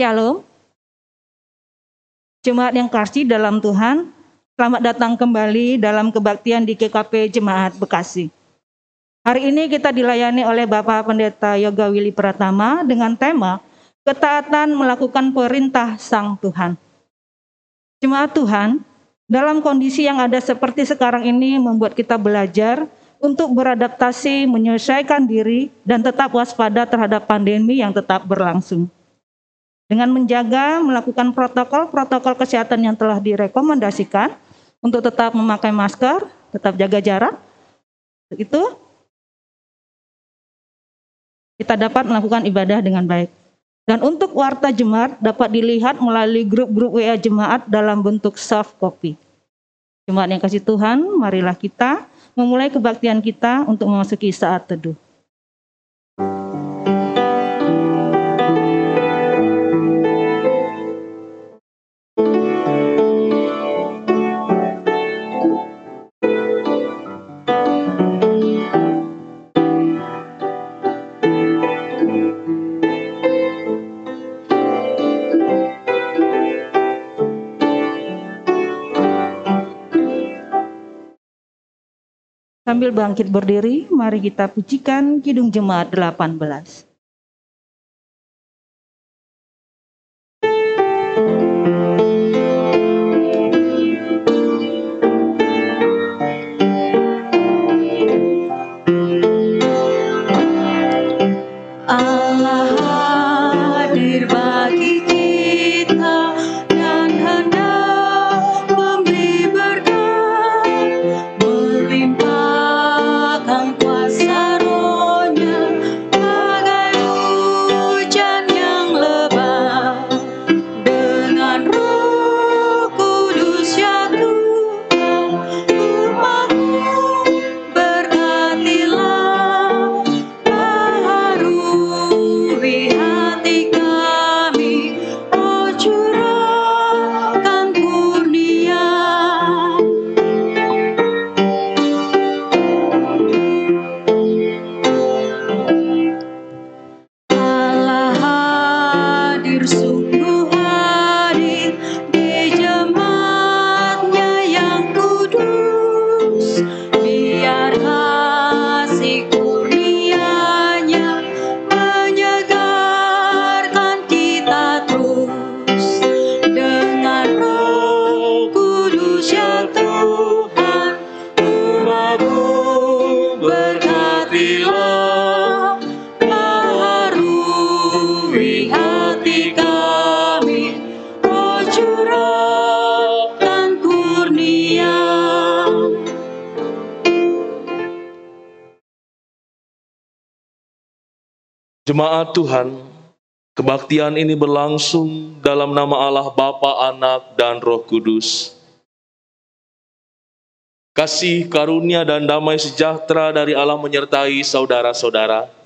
Shalom. Jemaat yang kasih dalam Tuhan, selamat datang kembali dalam kebaktian di KKP Jemaat Bekasi. Hari ini kita dilayani oleh Bapak Pendeta Yoga Willy Pratama dengan tema Ketaatan melakukan perintah Sang Tuhan. Jemaat Tuhan, dalam kondisi yang ada seperti sekarang ini membuat kita belajar untuk beradaptasi, menyesuaikan diri, dan tetap waspada terhadap pandemi yang tetap berlangsung dengan menjaga melakukan protokol-protokol kesehatan yang telah direkomendasikan untuk tetap memakai masker, tetap jaga jarak. Itu kita dapat melakukan ibadah dengan baik. Dan untuk warta jemaat dapat dilihat melalui grup-grup WA jemaat dalam bentuk soft copy. Jemaat yang kasih Tuhan, marilah kita memulai kebaktian kita untuk memasuki saat teduh. Sambil bangkit berdiri, mari kita pujikan Kidung Jemaat 18. Tuhan, kebaktian ini berlangsung dalam nama Allah Bapa, Anak, dan Roh Kudus. Kasih karunia dan damai sejahtera dari Allah menyertai saudara-saudara.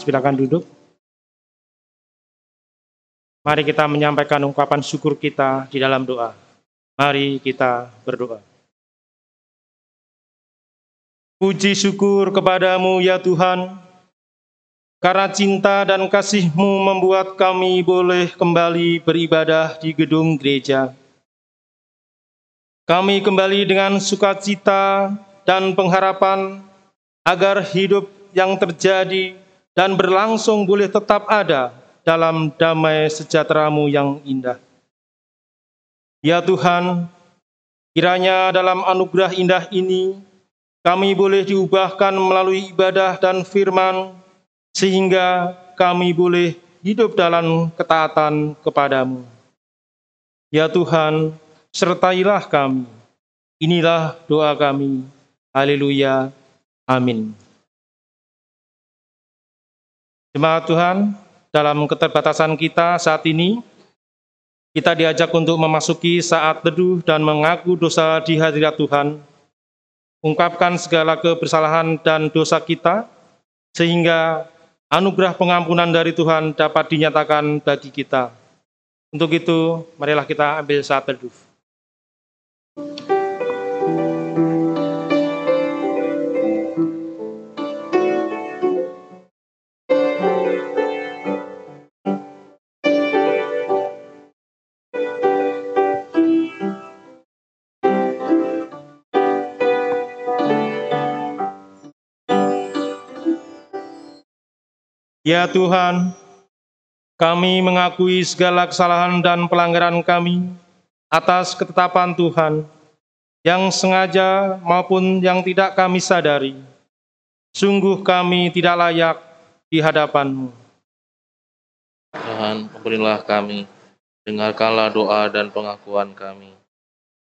Silakan duduk. Mari kita menyampaikan ungkapan syukur kita di dalam doa. Mari kita berdoa. Puji syukur kepadamu ya Tuhan, karena cinta dan kasih-Mu membuat kami boleh kembali beribadah di gedung gereja. Kami kembali dengan sukacita dan pengharapan agar hidup yang terjadi dan berlangsung boleh tetap ada dalam damai sejahtera-Mu yang indah. Ya Tuhan, kiranya dalam anugerah indah ini, kami boleh diubahkan melalui ibadah dan firman, sehingga kami boleh hidup dalam ketaatan kepadamu. Ya Tuhan, sertailah kami. Inilah doa kami. Haleluya. Amin. Jemaat Tuhan, dalam keterbatasan kita saat ini, kita diajak untuk memasuki saat teduh dan mengaku dosa di hadirat Tuhan ungkapkan segala kebersalahan dan dosa kita, sehingga anugerah pengampunan dari Tuhan dapat dinyatakan bagi kita. Untuk itu, marilah kita ambil saat teduh. Ya Tuhan, kami mengakui segala kesalahan dan pelanggaran kami atas ketetapan Tuhan yang sengaja maupun yang tidak kami sadari. Sungguh kami tidak layak di hadapan-Mu. Tuhan, ampunilah kami, dengarkanlah doa dan pengakuan kami.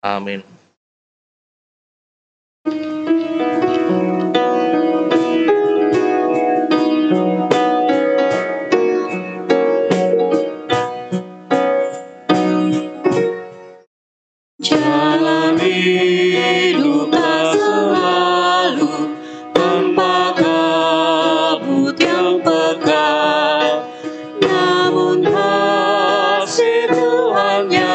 Amin. one young.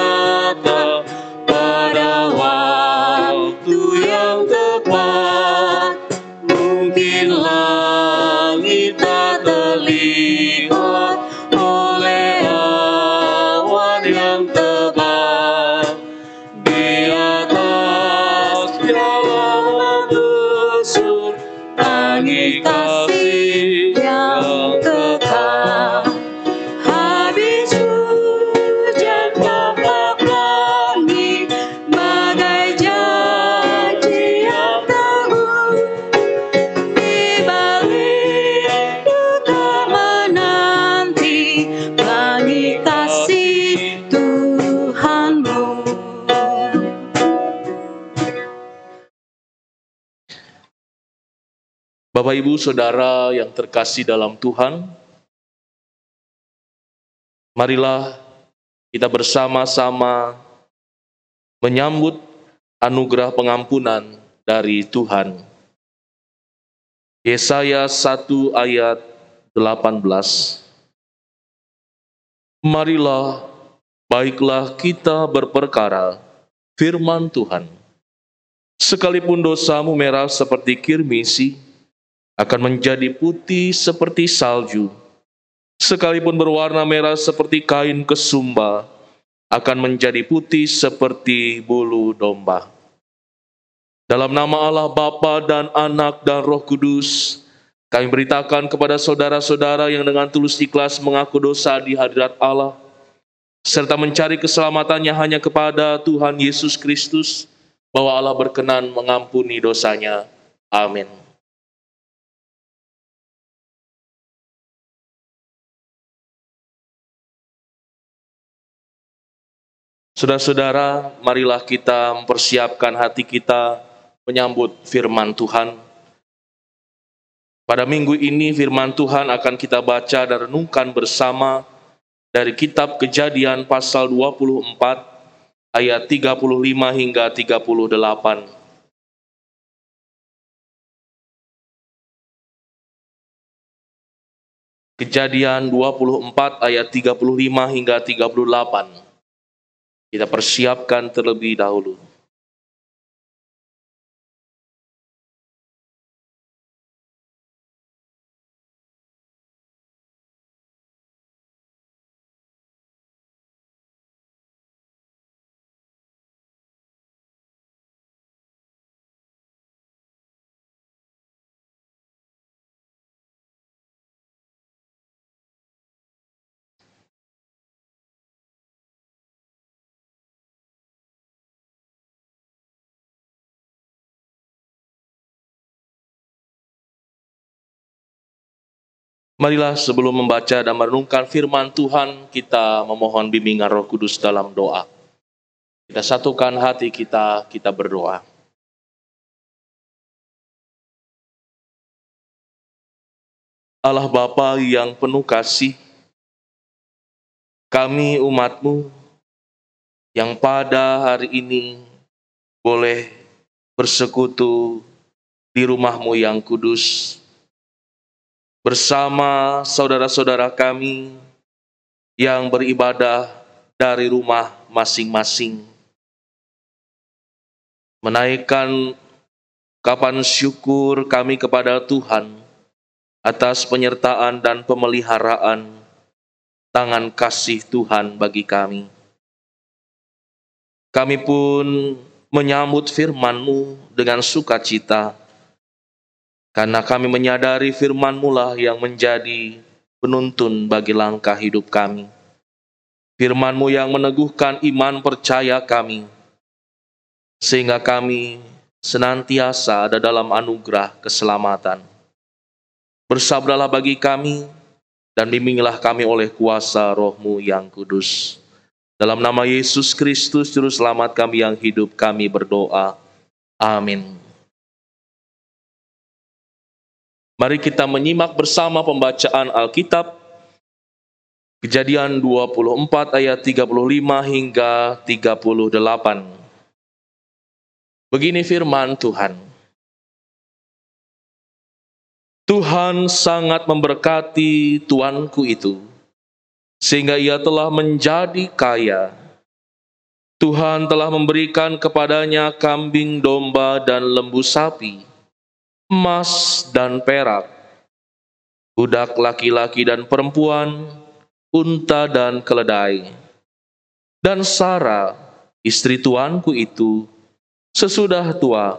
Bapak Ibu Saudara yang terkasih dalam Tuhan, marilah kita bersama-sama menyambut anugerah pengampunan dari Tuhan. Yesaya 1 ayat 18 Marilah, baiklah kita berperkara firman Tuhan. Sekalipun dosamu merah seperti kirmisi, akan menjadi putih seperti salju. Sekalipun berwarna merah seperti kain kesumba, akan menjadi putih seperti bulu domba. Dalam nama Allah Bapa dan Anak dan Roh Kudus, kami beritakan kepada saudara-saudara yang dengan tulus ikhlas mengaku dosa di hadirat Allah, serta mencari keselamatannya hanya kepada Tuhan Yesus Kristus, bahwa Allah berkenan mengampuni dosanya. Amin. Saudara-saudara, marilah kita mempersiapkan hati kita menyambut firman Tuhan. Pada minggu ini firman Tuhan akan kita baca dan renungkan bersama dari kitab Kejadian pasal 24 ayat 35 hingga 38. Kejadian 24 ayat 35 hingga 38. Kita persiapkan terlebih dahulu. Marilah sebelum membaca dan merenungkan firman Tuhan, kita memohon bimbingan Roh Kudus dalam doa. Kita satukan hati kita, kita berdoa. Allah Bapa yang penuh kasih, kami umatmu yang pada hari ini boleh bersekutu di rumahmu yang kudus bersama saudara-saudara kami yang beribadah dari rumah masing-masing. Menaikkan kapan syukur kami kepada Tuhan atas penyertaan dan pemeliharaan tangan kasih Tuhan bagi kami. Kami pun menyambut firman-Mu dengan sukacita, karena kami menyadari firman-Mu lah yang menjadi penuntun bagi langkah hidup kami. Firman-Mu yang meneguhkan iman percaya kami, sehingga kami senantiasa ada dalam anugerah keselamatan. Bersabdalah bagi kami dan bimbinglah kami oleh kuasa rohmu yang kudus. Dalam nama Yesus Kristus, Juru Selamat kami yang hidup, kami berdoa. Amin. Mari kita menyimak bersama pembacaan Alkitab. Kejadian 24 ayat 35 hingga 38. Begini firman Tuhan. Tuhan sangat memberkati tuanku itu, sehingga ia telah menjadi kaya. Tuhan telah memberikan kepadanya kambing domba dan lembu sapi, emas dan perak, budak laki-laki dan perempuan, unta dan keledai. Dan Sarah, istri tuanku itu, sesudah tua,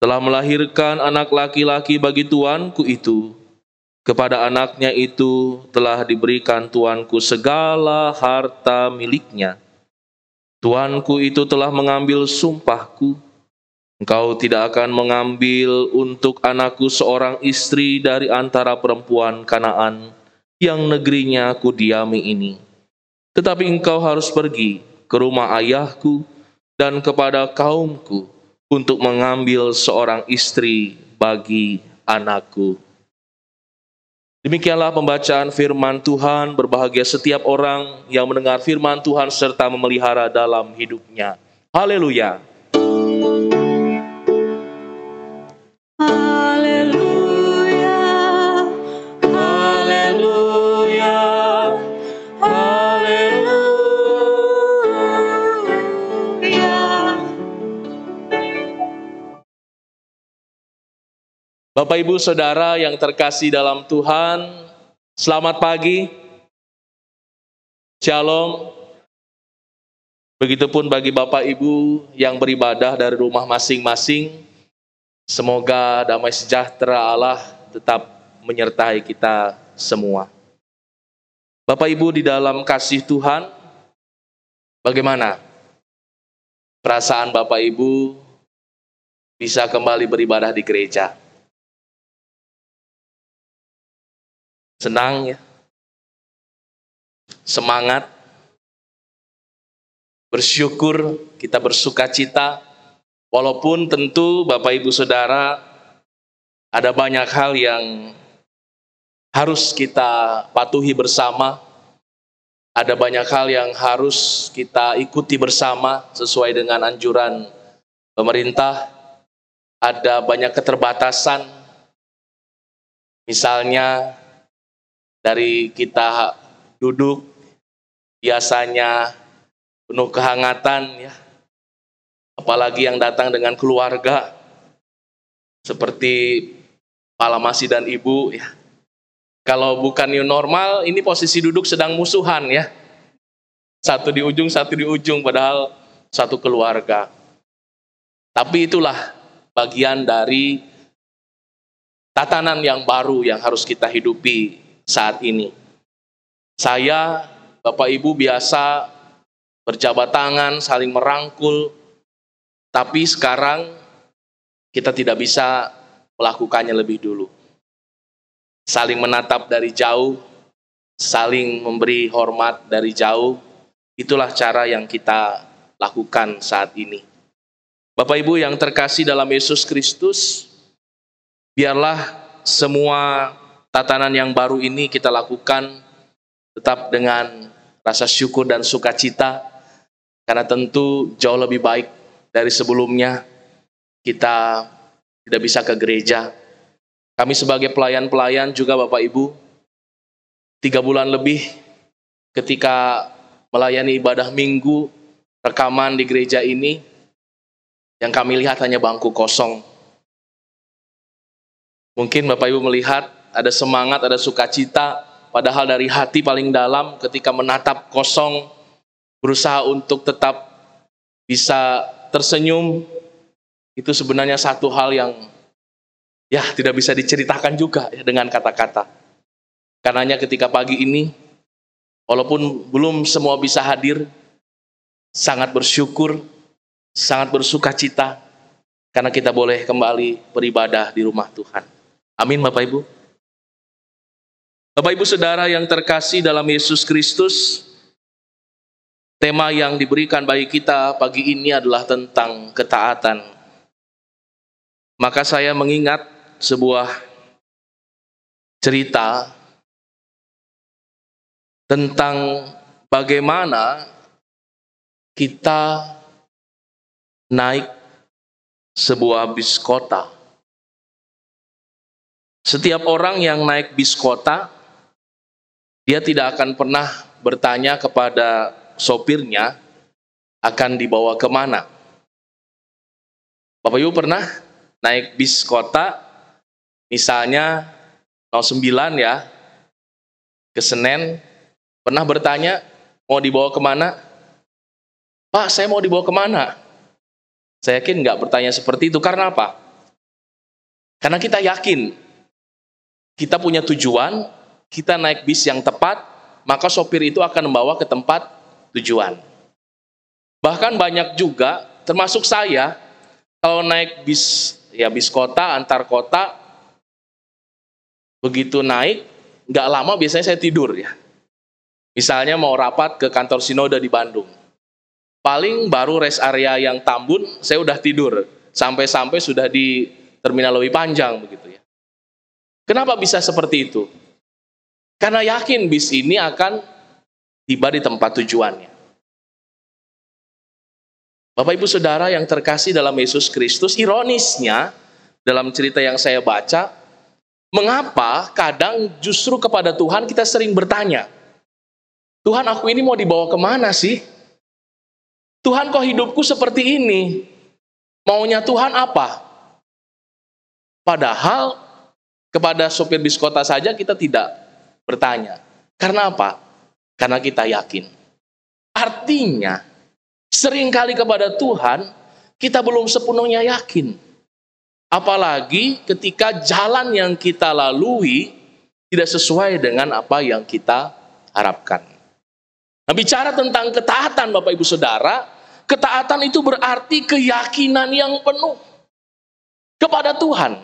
telah melahirkan anak laki-laki bagi tuanku itu. Kepada anaknya itu telah diberikan tuanku segala harta miliknya. Tuanku itu telah mengambil sumpahku. Engkau tidak akan mengambil untuk anakku seorang istri dari antara perempuan Kanaan yang negerinya aku diami ini. Tetapi engkau harus pergi ke rumah ayahku dan kepada kaumku untuk mengambil seorang istri bagi anakku. Demikianlah pembacaan firman Tuhan, berbahagia setiap orang yang mendengar firman Tuhan serta memelihara dalam hidupnya. Haleluya. Bapak Ibu Saudara yang terkasih dalam Tuhan, selamat pagi. Shalom. Begitupun bagi Bapak Ibu yang beribadah dari rumah masing-masing. Semoga damai sejahtera Allah tetap menyertai kita semua. Bapak Ibu di dalam kasih Tuhan, bagaimana perasaan Bapak Ibu bisa kembali beribadah di gereja? Senang ya, semangat, bersyukur, kita bersuka cita, walaupun tentu Bapak Ibu Saudara ada banyak hal yang harus kita patuhi bersama, ada banyak hal yang harus kita ikuti bersama sesuai dengan anjuran pemerintah, ada banyak keterbatasan, misalnya dari kita duduk biasanya penuh kehangatan ya. Apalagi yang datang dengan keluarga seperti palamasi dan ibu ya. Kalau bukan new normal, ini posisi duduk sedang musuhan ya. Satu di ujung, satu di ujung, padahal satu keluarga. Tapi itulah bagian dari tatanan yang baru yang harus kita hidupi saat ini. Saya, Bapak Ibu biasa berjabat tangan, saling merangkul, tapi sekarang kita tidak bisa melakukannya lebih dulu. saling menatap dari jauh, saling memberi hormat dari jauh. Itulah cara yang kita lakukan saat ini. Bapak Ibu yang terkasih dalam Yesus Kristus, biarlah semua tatanan yang baru ini kita lakukan tetap dengan rasa syukur dan sukacita karena tentu jauh lebih baik dari sebelumnya kita tidak bisa ke gereja. Kami sebagai pelayan-pelayan juga Bapak Ibu, tiga bulan lebih ketika melayani ibadah minggu, rekaman di gereja ini, yang kami lihat hanya bangku kosong. Mungkin Bapak Ibu melihat ada semangat, ada sukacita, padahal dari hati paling dalam ketika menatap kosong berusaha untuk tetap bisa tersenyum, itu sebenarnya satu hal yang ya tidak bisa diceritakan juga ya, dengan kata-kata. Karenanya ketika pagi ini, walaupun belum semua bisa hadir, sangat bersyukur, sangat bersuka cita, karena kita boleh kembali beribadah di rumah Tuhan. Amin Bapak Ibu. Bapak Ibu Saudara yang terkasih dalam Yesus Kristus, Tema yang diberikan bagi kita pagi ini adalah tentang ketaatan. Maka saya mengingat sebuah cerita tentang bagaimana kita naik sebuah bis kota. Setiap orang yang naik bis kota, dia tidak akan pernah bertanya kepada sopirnya akan dibawa ke mana. Bapak Ibu pernah naik bis kota, misalnya 09 ya, ke Senen, pernah bertanya mau dibawa ke mana? Pak, saya mau dibawa ke mana? Saya yakin nggak bertanya seperti itu, karena apa? Karena kita yakin, kita punya tujuan, kita naik bis yang tepat, maka sopir itu akan membawa ke tempat tujuan. Bahkan banyak juga, termasuk saya, kalau naik bis, ya bis kota, antar kota, begitu naik, nggak lama biasanya saya tidur ya. Misalnya mau rapat ke kantor sinode di Bandung. Paling baru rest area yang Tambun, saya udah tidur. Sampai-sampai sudah di terminal lebih panjang begitu ya. Kenapa bisa seperti itu? Karena yakin bis ini akan tiba di tempat tujuannya. Bapak Ibu Saudara yang terkasih dalam Yesus Kristus, ironisnya dalam cerita yang saya baca, mengapa kadang justru kepada Tuhan kita sering bertanya, Tuhan aku ini mau dibawa ke mana sih? Tuhan kok hidupku seperti ini? Maunya Tuhan apa? Padahal kepada sopir bis kota saja kita tidak bertanya. Karena apa? Karena kita yakin. Artinya, sering kali kepada Tuhan, kita belum sepenuhnya yakin. Apalagi ketika jalan yang kita lalui tidak sesuai dengan apa yang kita harapkan. Nah, bicara tentang ketaatan Bapak Ibu Saudara, ketaatan itu berarti keyakinan yang penuh kepada Tuhan.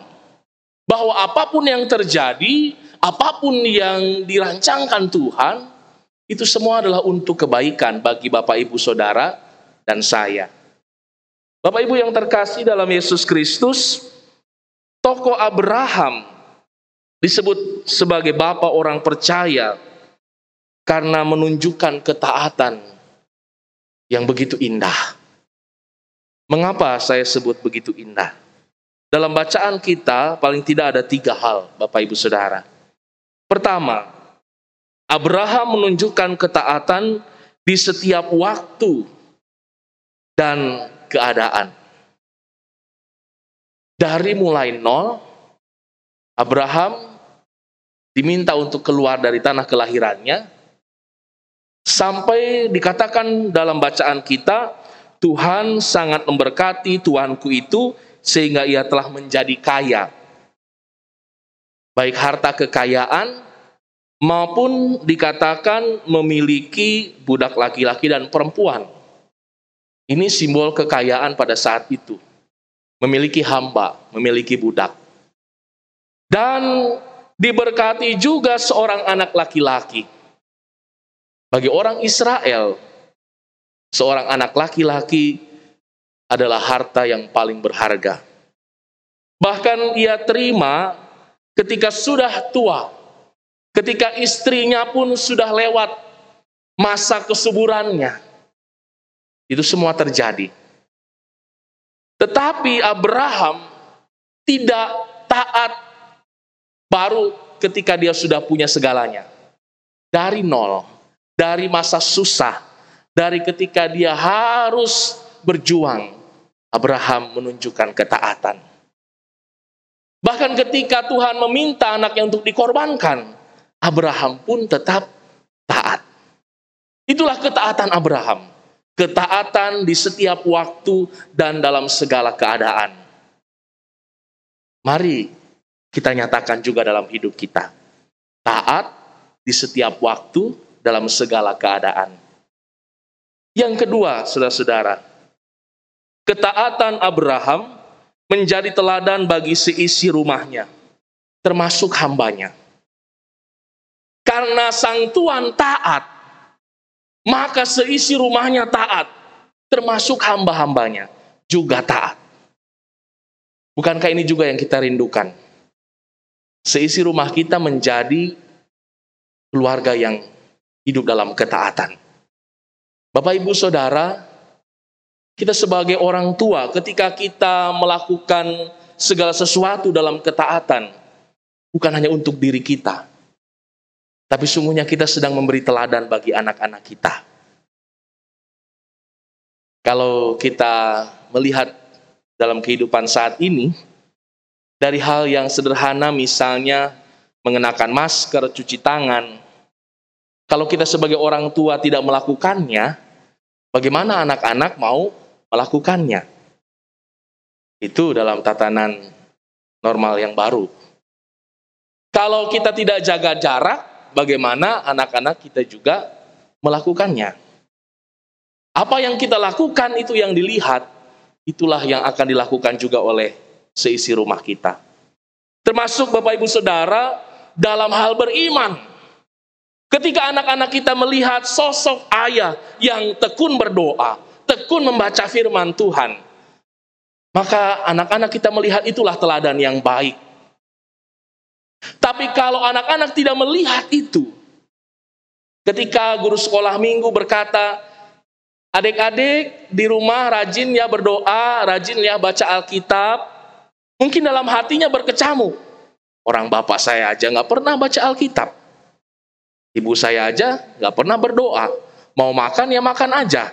Bahwa apa pun yang terjadi, apa pun yang dirancangkan Tuhan, itu semua adalah untuk kebaikan bagi Bapak Ibu Saudara dan saya. Bapak Ibu yang terkasih dalam Yesus Kristus, tokoh Abraham disebut sebagai bapak orang percaya karena menunjukkan ketaatan yang begitu indah. Mengapa saya sebut begitu indah? Dalam bacaan kita paling tidak ada tiga hal, Bapak Ibu Saudara. Pertama, Abraham menunjukkan ketaatan di setiap waktu dan keadaan. Dari mulai nol, Abraham diminta untuk keluar dari tanah kelahirannya, sampai dikatakan dalam bacaan kita, Tuhan sangat memberkati Tuhanku itu sehingga ia telah menjadi kaya. Baik harta kekayaan maupun dikatakan memiliki budak laki-laki dan perempuan. Ini simbol kekayaan pada saat itu. Memiliki hamba, memiliki budak. Dan diberkati juga seorang anak laki-laki. Bagi orang Israel, seorang anak laki-laki adalah harta yang paling berharga. Bahkan ia terima ketika sudah tua, ketika istrinya pun sudah lewat masa kesuburannya. Itu semua terjadi. Tetapi Abraham tidak taat baru ketika dia sudah punya segalanya. Dari nol dari masa susah, dari ketika dia harus berjuang, Abraham menunjukkan ketaatan. Bahkan ketika Tuhan meminta anaknya untuk dikorbankan, Abraham pun tetap taat. Itulah ketaatan Abraham. Ketaatan di setiap waktu dan dalam segala keadaan. Mari kita nyatakan juga dalam hidup kita. Taat di setiap waktu dalam segala keadaan. Yang kedua, saudara-saudara, ketaatan Abraham menjadi teladan bagi seisi rumahnya, termasuk hambanya. Karena sang tuan taat, maka seisi rumahnya taat, termasuk hamba-hambanya juga taat. Bukankah ini juga yang kita rindukan? Seisi rumah kita menjadi keluarga yang hidup dalam ketaatan. Bapak, ibu, saudara, kita sebagai orang tua, ketika kita melakukan segala sesuatu dalam ketaatan, bukan hanya untuk diri kita, tapi sungguhnya kita sedang memberi teladan bagi anak-anak kita. Kalau kita melihat dalam kehidupan saat ini, dari hal yang sederhana, misalnya mengenakan masker, cuci tangan, kalau kita sebagai orang tua tidak melakukannya, bagaimana anak-anak mau melakukannya? Itu dalam tatanan normal yang baru. Kalau kita tidak jaga jarak, bagaimana anak-anak kita juga melakukannya? Apa yang kita lakukan itu yang dilihat, itulah yang akan dilakukan juga oleh seisi rumah kita. Termasuk Bapak Ibu Saudara dalam hal beriman. Ketika anak-anak kita melihat sosok ayah yang tekun berdoa, tekun membaca firman Tuhan, maka anak-anak kita melihat itulah teladan yang baik. Tapi kalau anak-anak tidak melihat itu, ketika guru sekolah minggu berkata, adik-adik di rumah rajin ya berdoa, rajin ya baca Alkitab, mungkin dalam hatinya berkecamuk. Orang bapak saya aja nggak pernah baca Alkitab. Ibu saya aja nggak pernah berdoa. Mau makan ya makan aja.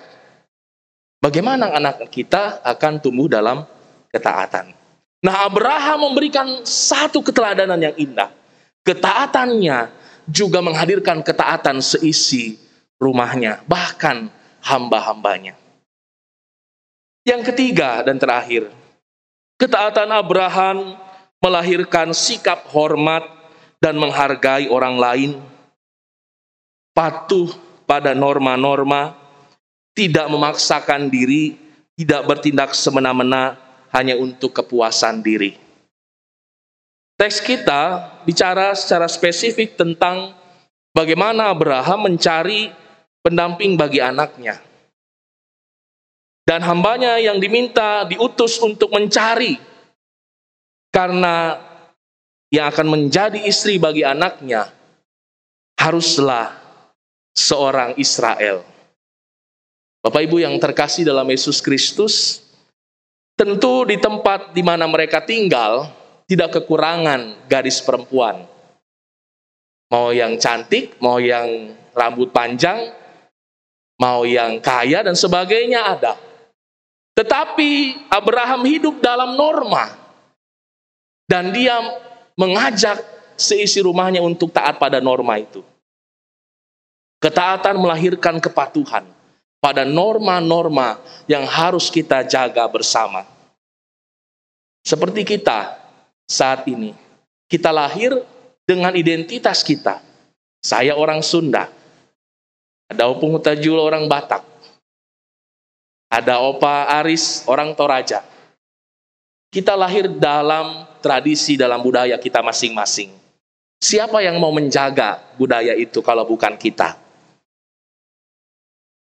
Bagaimana anak kita akan tumbuh dalam ketaatan? Nah Abraham memberikan satu keteladanan yang indah. Ketaatannya juga menghadirkan ketaatan seisi rumahnya, bahkan hamba-hambanya. Yang ketiga dan terakhir, ketaatan Abraham melahirkan sikap hormat dan menghargai orang lain patuh pada norma-norma, tidak memaksakan diri, tidak bertindak semena-mena hanya untuk kepuasan diri. Teks kita bicara secara spesifik tentang bagaimana Abraham mencari pendamping bagi anaknya. Dan hambanya yang diminta diutus untuk mencari karena yang akan menjadi istri bagi anaknya haruslah seorang Israel. Bapak Ibu yang terkasih dalam Yesus Kristus, tentu di tempat di mana mereka tinggal tidak kekurangan gadis perempuan. Mau yang cantik, mau yang rambut panjang, mau yang kaya dan sebagainya ada. Tetapi Abraham hidup dalam norma dan dia mengajak seisi rumahnya untuk taat pada norma itu. Ketaatan melahirkan kepatuhan pada norma-norma yang harus kita jaga bersama. Seperti kita saat ini, kita lahir dengan identitas kita. Saya orang Sunda, ada Opung Utajul orang Batak, ada Opa Aris orang Toraja. Kita lahir dalam tradisi, dalam budaya kita masing-masing. Siapa yang mau menjaga budaya itu kalau bukan kita?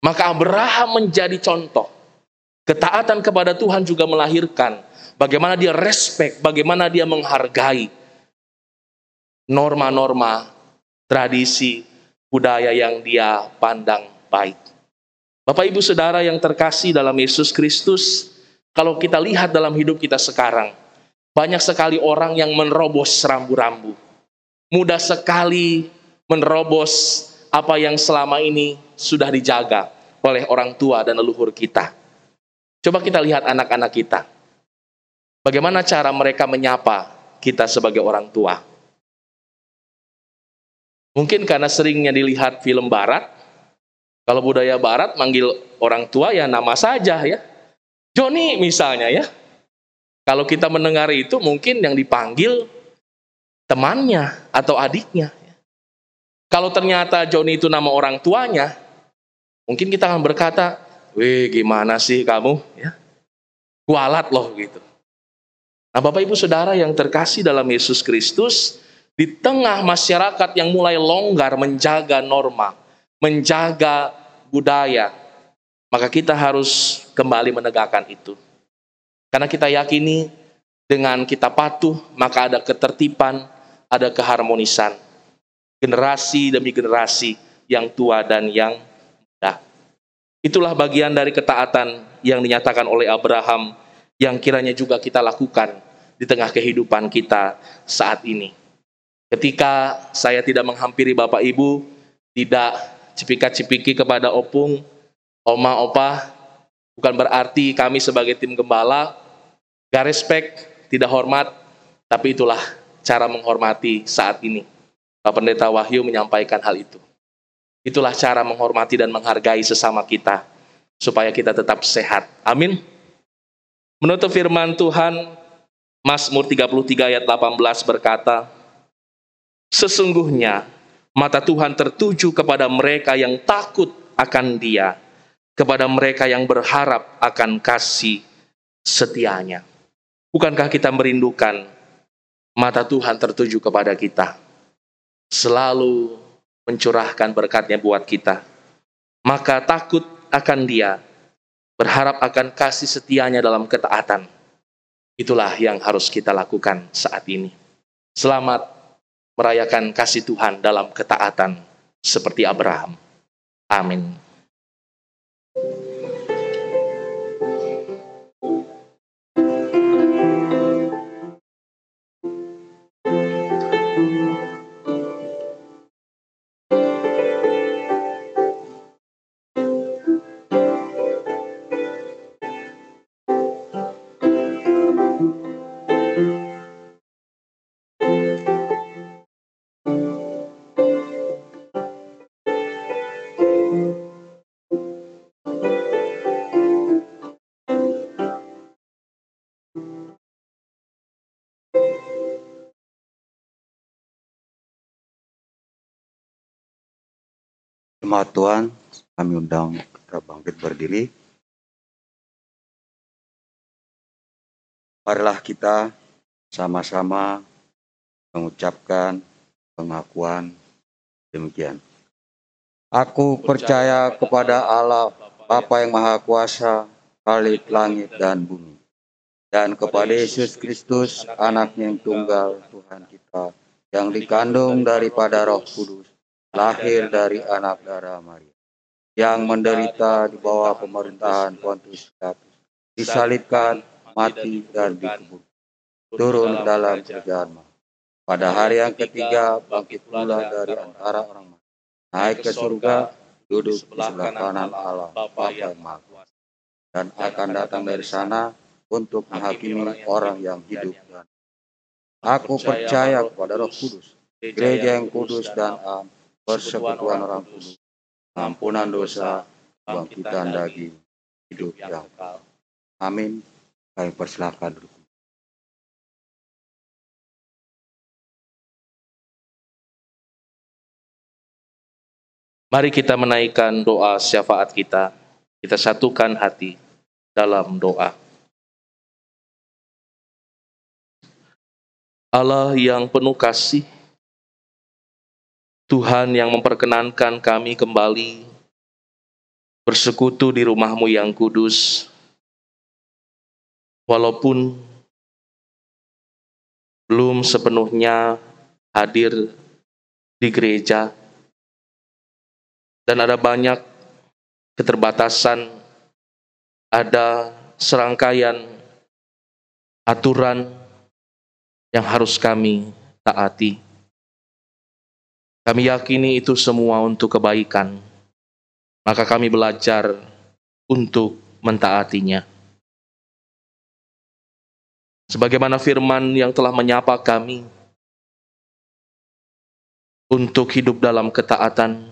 Maka Abraham menjadi contoh. Ketaatan kepada Tuhan juga melahirkan bagaimana dia respect, bagaimana dia menghargai norma-norma, tradisi, budaya yang dia pandang baik. Bapak Ibu Saudara yang terkasih dalam Yesus Kristus, kalau kita lihat dalam hidup kita sekarang, banyak sekali orang yang menerobos rambu-rambu. Mudah sekali menerobos apa yang selama ini sudah dijaga oleh orang tua dan leluhur kita. Coba kita lihat anak-anak kita. Bagaimana cara mereka menyapa kita sebagai orang tua? Mungkin karena seringnya dilihat film barat, kalau budaya barat manggil orang tua ya nama saja ya. Joni misalnya ya. Kalau kita mendengar itu mungkin yang dipanggil temannya atau adiknya. Kalau ternyata Joni itu nama orang tuanya, mungkin kita akan berkata, "Weh, gimana sih kamu?" ya. Kualat loh gitu. Nah, Bapak Ibu Saudara yang terkasih dalam Yesus Kristus, di tengah masyarakat yang mulai longgar menjaga norma, menjaga budaya, maka kita harus kembali menegakkan itu. Karena kita yakini dengan kita patuh, maka ada ketertiban, ada keharmonisan. Generasi demi generasi yang tua dan yang muda. Itulah bagian dari ketaatan yang dinyatakan oleh Abraham yang kiranya juga kita lakukan di tengah kehidupan kita saat ini. Ketika saya tidak menghampiri Bapak Ibu, tidak cipika-cipiki kepada opung, oma, opa, bukan berarti kami sebagai tim gembala gak respect, tidak hormat, tapi itulah cara menghormati saat ini. Pak Pendeta Wahyu menyampaikan hal itu. Itulah cara menghormati dan menghargai sesama kita, supaya kita tetap sehat. Amin. Menutup firman Tuhan, Mazmur 33 ayat 18 berkata, Sesungguhnya mata Tuhan tertuju kepada mereka yang takut akan Dia, kepada mereka yang berharap akan kasih setianya. Bukankah kita merindukan mata Tuhan tertuju kepada kita, selalu mencurahkan berkatnya buat kita. Maka takut akan Dia, berharap akan kasih setianya dalam ketaatan. Itulah yang harus kita lakukan saat ini. Selamat merayakan kasih Tuhan dalam ketaatan seperti Abraham. Amin. Jemaat Tuhan, kami undang kita bangkit berdiri. Marilah kita sama-sama mengucapkan pengakuan demikian. Aku percaya kepada Allah, Bapa yang Maha Kuasa, Khalid langit dan bumi, dan kepada Yesus Kristus, anaknya yang tunggal, Tuhan kita, yang dikandung daripada roh kudus, lahir dari anak darah Maria, yang menderita di bawah pemerintahan Pontius Pilatus, disalibkan, mati, dan dikubur, turun dalam kerjaan Pada hari yang ketiga, bangkit pula dari antara orang mati, naik ke surga, duduk di sebelah kanan Allah, Bapa yang Maha dan akan datang dari sana untuk menghakimi orang yang hidup dan Aku percaya kepada Roh Kudus, gereja yang kudus dan am, persekutuan orang kudus, ampunan dosa, bangkitan daging, hidup yang kekal. Amin. Kami persilakan duduk. Mari kita menaikkan doa syafaat kita. Kita satukan hati dalam doa. Allah yang penuh kasih, Tuhan yang memperkenankan kami kembali bersekutu di rumahmu yang kudus. Walaupun belum sepenuhnya hadir di gereja, dan ada banyak keterbatasan, ada serangkaian aturan yang harus kami taati. Kami yakini itu semua untuk kebaikan. Maka kami belajar untuk mentaatinya. Sebagaimana firman yang telah menyapa kami untuk hidup dalam ketaatan.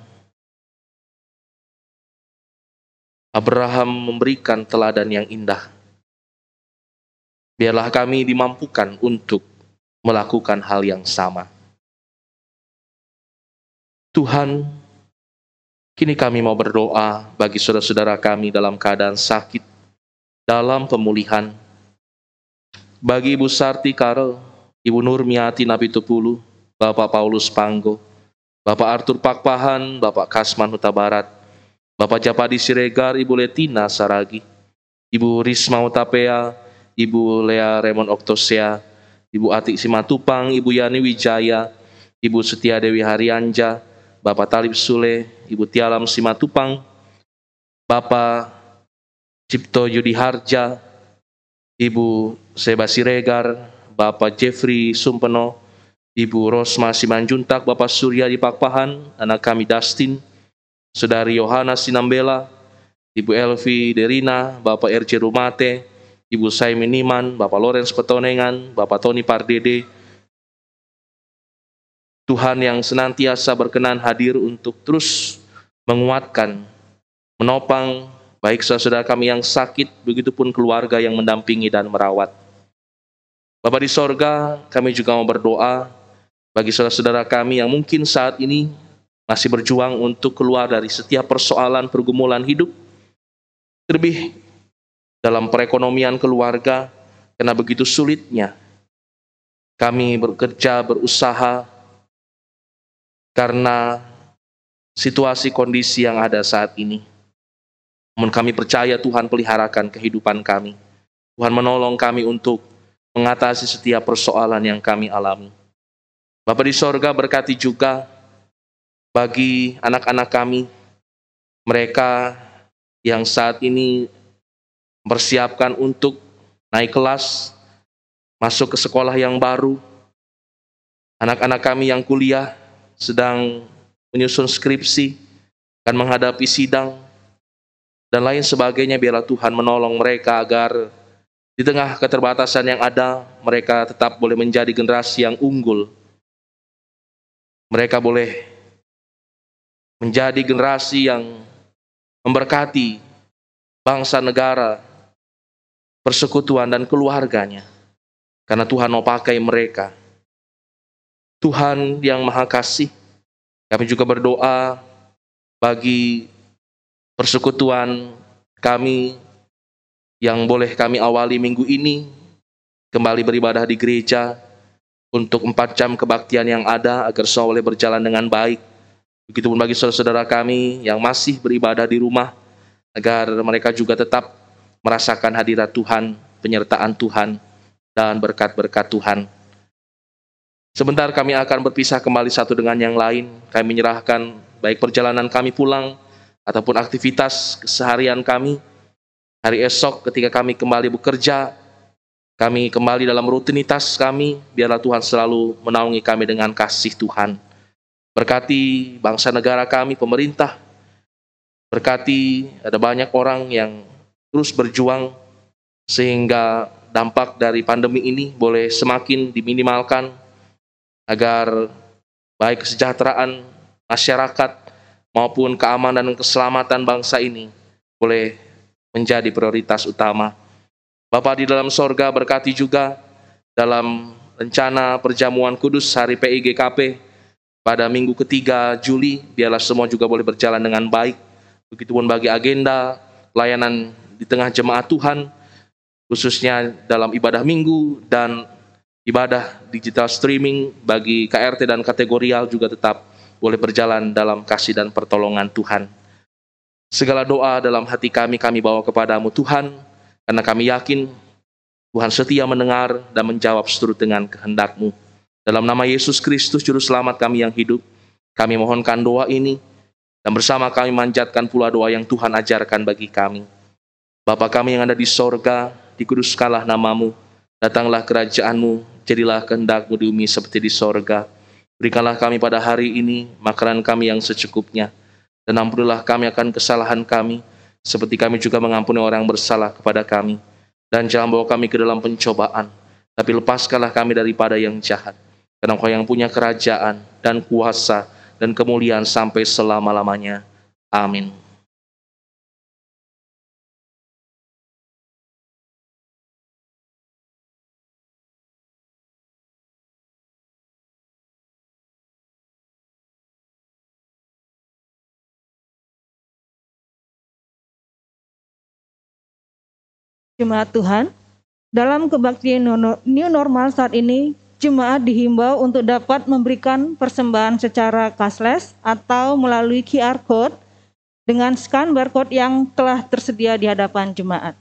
Abraham memberikan teladan yang indah. Biarlah kami dimampukan untuk melakukan hal yang sama. Tuhan, kini kami mau berdoa bagi saudara-saudara kami dalam keadaan sakit, dalam pemulihan. Bagi Ibu Sarti Karel, Ibu Nurmiati Nabi Tupulu, Bapak Paulus Panggo, Bapak Arthur Pakpahan, Bapak Kasman Huta Barat, Bapak Japadi Siregar, Ibu Letina Saragi, Ibu Risma Utapea, Ibu Lea Remon Oktosea, Ibu Atik Simatupang, Ibu Yani Wijaya, Ibu Setia Dewi Haryanja, Bapak Talib Sule, Ibu Tialam Simatupang, Bapak Cipto Yudi Harja, Ibu Seba Siregar, Bapak Jeffrey Sumpeno, Ibu Rosma Simanjuntak, Bapak Surya di Pakpahan, anak kami Dustin, Saudari Yohana Sinambela, Ibu Elvi Derina, Bapak RC Rumate, Ibu Saimi Niman, Bapak Lorenz Petonengan, Bapak Tony Pardede, Tuhan yang senantiasa berkenan hadir untuk terus menguatkan, menopang baik saudara kami yang sakit, begitupun keluarga yang mendampingi dan merawat. Bapak di sorga, kami juga mau berdoa bagi saudara-saudara kami yang mungkin saat ini masih berjuang untuk keluar dari setiap persoalan pergumulan hidup, terlebih dalam perekonomian keluarga, karena begitu sulitnya kami bekerja, berusaha, karena situasi kondisi yang ada saat ini. Namun kami percaya Tuhan peliharakan kehidupan kami. Tuhan menolong kami untuk mengatasi setiap persoalan yang kami alami. Bapak di sorga berkati juga bagi anak-anak kami, mereka yang saat ini mempersiapkan untuk naik kelas, masuk ke sekolah yang baru, anak-anak kami yang kuliah, sedang menyusun skripsi, akan menghadapi sidang, dan lain sebagainya. Biarlah Tuhan menolong mereka agar di tengah keterbatasan yang ada, mereka tetap boleh menjadi generasi yang unggul. Mereka boleh menjadi generasi yang memberkati bangsa negara, persekutuan dan keluarganya. Karena Tuhan mau pakai mereka Tuhan yang Maha Kasih, kami juga berdoa bagi persekutuan kami yang boleh kami awali minggu ini kembali beribadah di gereja untuk empat jam kebaktian yang ada agar semua boleh berjalan dengan baik. Begitupun bagi saudara-saudara kami yang masih beribadah di rumah agar mereka juga tetap merasakan hadirat Tuhan, penyertaan Tuhan, dan berkat-berkat Tuhan. Sebentar kami akan berpisah kembali satu dengan yang lain. Kami menyerahkan baik perjalanan kami pulang ataupun aktivitas keseharian kami. Hari esok ketika kami kembali bekerja, kami kembali dalam rutinitas kami, biarlah Tuhan selalu menaungi kami dengan kasih Tuhan. Berkati bangsa negara kami, pemerintah, berkati ada banyak orang yang terus berjuang sehingga dampak dari pandemi ini boleh semakin diminimalkan, agar baik kesejahteraan masyarakat maupun keamanan dan keselamatan bangsa ini boleh menjadi prioritas utama. Bapak di dalam sorga berkati juga dalam rencana perjamuan kudus hari PIGKP pada minggu ketiga Juli, biarlah semua juga boleh berjalan dengan baik. Begitupun bagi agenda layanan di tengah jemaat Tuhan, khususnya dalam ibadah minggu dan ibadah digital streaming bagi KRT dan kategorial juga tetap boleh berjalan dalam kasih dan pertolongan Tuhan. Segala doa dalam hati kami kami bawa kepadamu Tuhan, karena kami yakin Tuhan setia mendengar dan menjawab seturut dengan kehendakmu. Dalam nama Yesus Kristus, Juru Selamat kami yang hidup, kami mohonkan doa ini, dan bersama kami manjatkan pula doa yang Tuhan ajarkan bagi kami. Bapa kami yang ada di sorga, dikuduskanlah namamu, datanglah kerajaanmu, jadilah kehendakmu di bumi seperti di sorga. Berikanlah kami pada hari ini makanan kami yang secukupnya, dan ampunilah kami akan kesalahan kami, seperti kami juga mengampuni orang bersalah kepada kami dan jangan bawa kami ke dalam pencobaan, tapi lepaskanlah kami daripada yang jahat. Karena engkau yang punya kerajaan dan kuasa dan kemuliaan sampai selama-lamanya. Amin. Jemaat Tuhan, dalam kebaktian new normal saat ini, jemaat dihimbau untuk dapat memberikan persembahan secara cashless atau melalui QR code dengan scan barcode yang telah tersedia di hadapan jemaat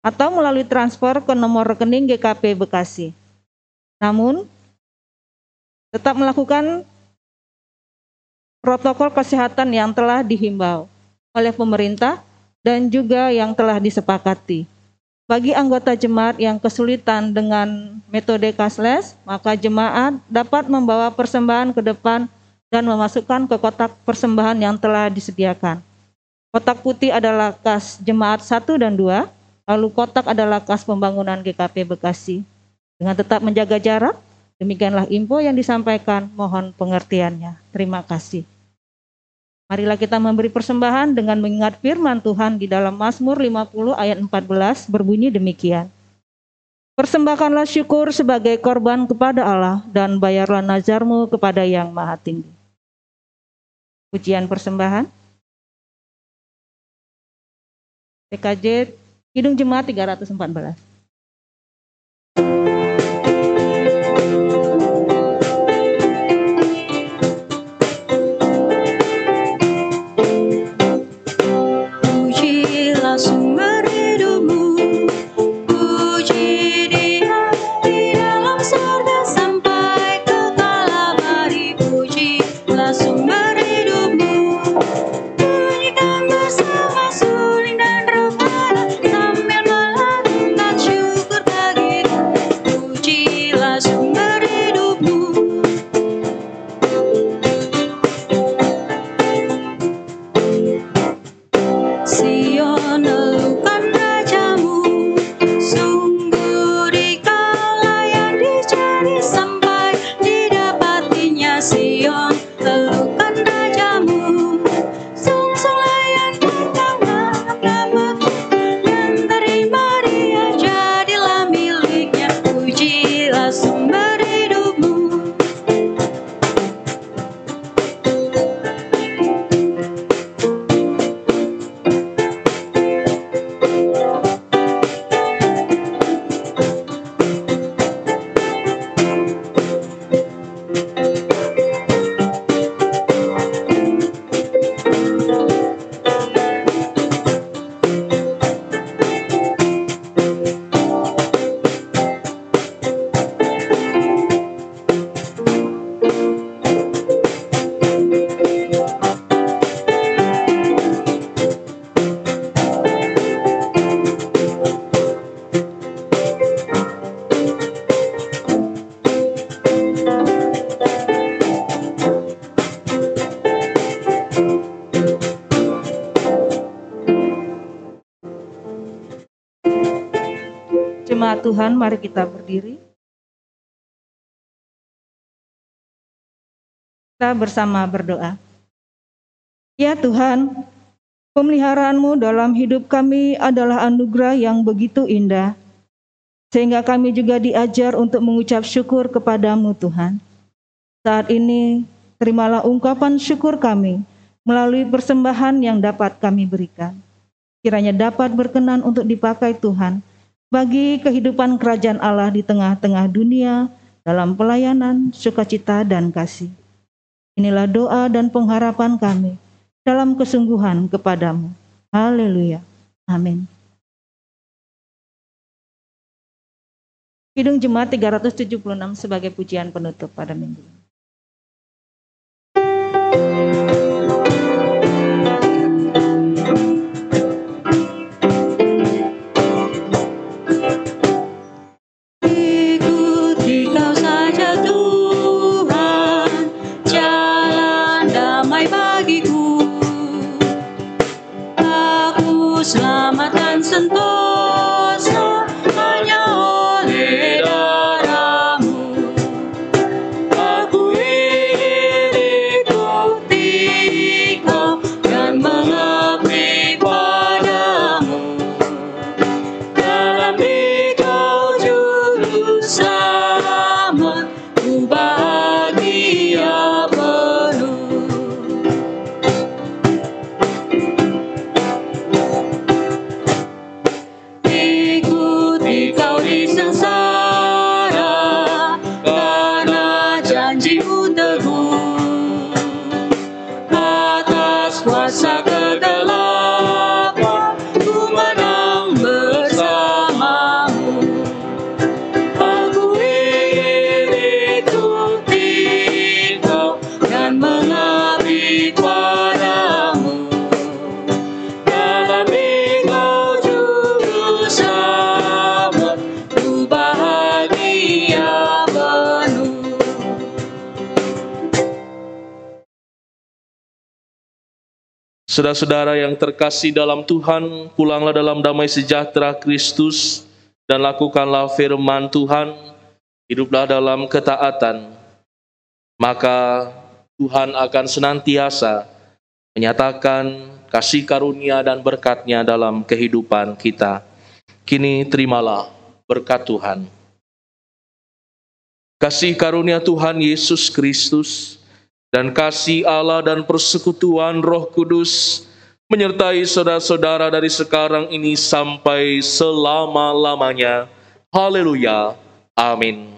atau melalui transfer ke nomor rekening GKP Bekasi. Namun, tetap melakukan protokol kesehatan yang telah dihimbau oleh pemerintah dan juga yang telah disepakati. Bagi anggota jemaat yang kesulitan dengan metode cashless, maka jemaat dapat membawa persembahan ke depan dan memasukkan ke kotak persembahan yang telah disediakan. Kotak putih adalah kas jemaat 1 dan 2, lalu kotak adalah kas pembangunan GKP Bekasi. Dengan tetap menjaga jarak, demikianlah info yang disampaikan, mohon pengertiannya. Terima kasih. Marilah kita memberi persembahan dengan mengingat firman Tuhan di dalam Mazmur 50 ayat 14 berbunyi demikian. Persembahkanlah syukur sebagai korban kepada Allah dan bayarlah nazarmu kepada yang maha tinggi. Pujian persembahan. TKJ Hidung Jemaat 314. Mari kita berdiri. Kita bersama berdoa. Ya Tuhan, pemeliharaanmu dalam hidup kami adalah anugerah yang begitu indah, sehingga kami juga diajar untuk mengucap syukur kepadamu Tuhan. Saat ini, terimalah ungkapan syukur kami melalui persembahan yang dapat kami berikan. Kiranya dapat berkenan untuk dipakai Tuhan, bagi kehidupan kerajaan Allah di tengah-tengah dunia dalam pelayanan, sukacita, dan kasih. Inilah doa dan pengharapan kami dalam kesungguhan kepadamu. Haleluya. Amin. Kidung Jemaat 376 sebagai pujian penutup pada minggu ini. Saudara-saudara yang terkasih dalam Tuhan, pulanglah dalam damai sejahtera Kristus dan lakukanlah firman Tuhan, hiduplah dalam ketaatan. Maka Tuhan akan senantiasa menyatakan kasih karunia dan berkatnya dalam kehidupan kita. Kini terimalah berkat Tuhan. Kasih karunia Tuhan Yesus Kristus, dan kasih Allah dan persekutuan Roh Kudus menyertai saudara-saudara dari sekarang ini sampai selama-lamanya. Haleluya. Amin.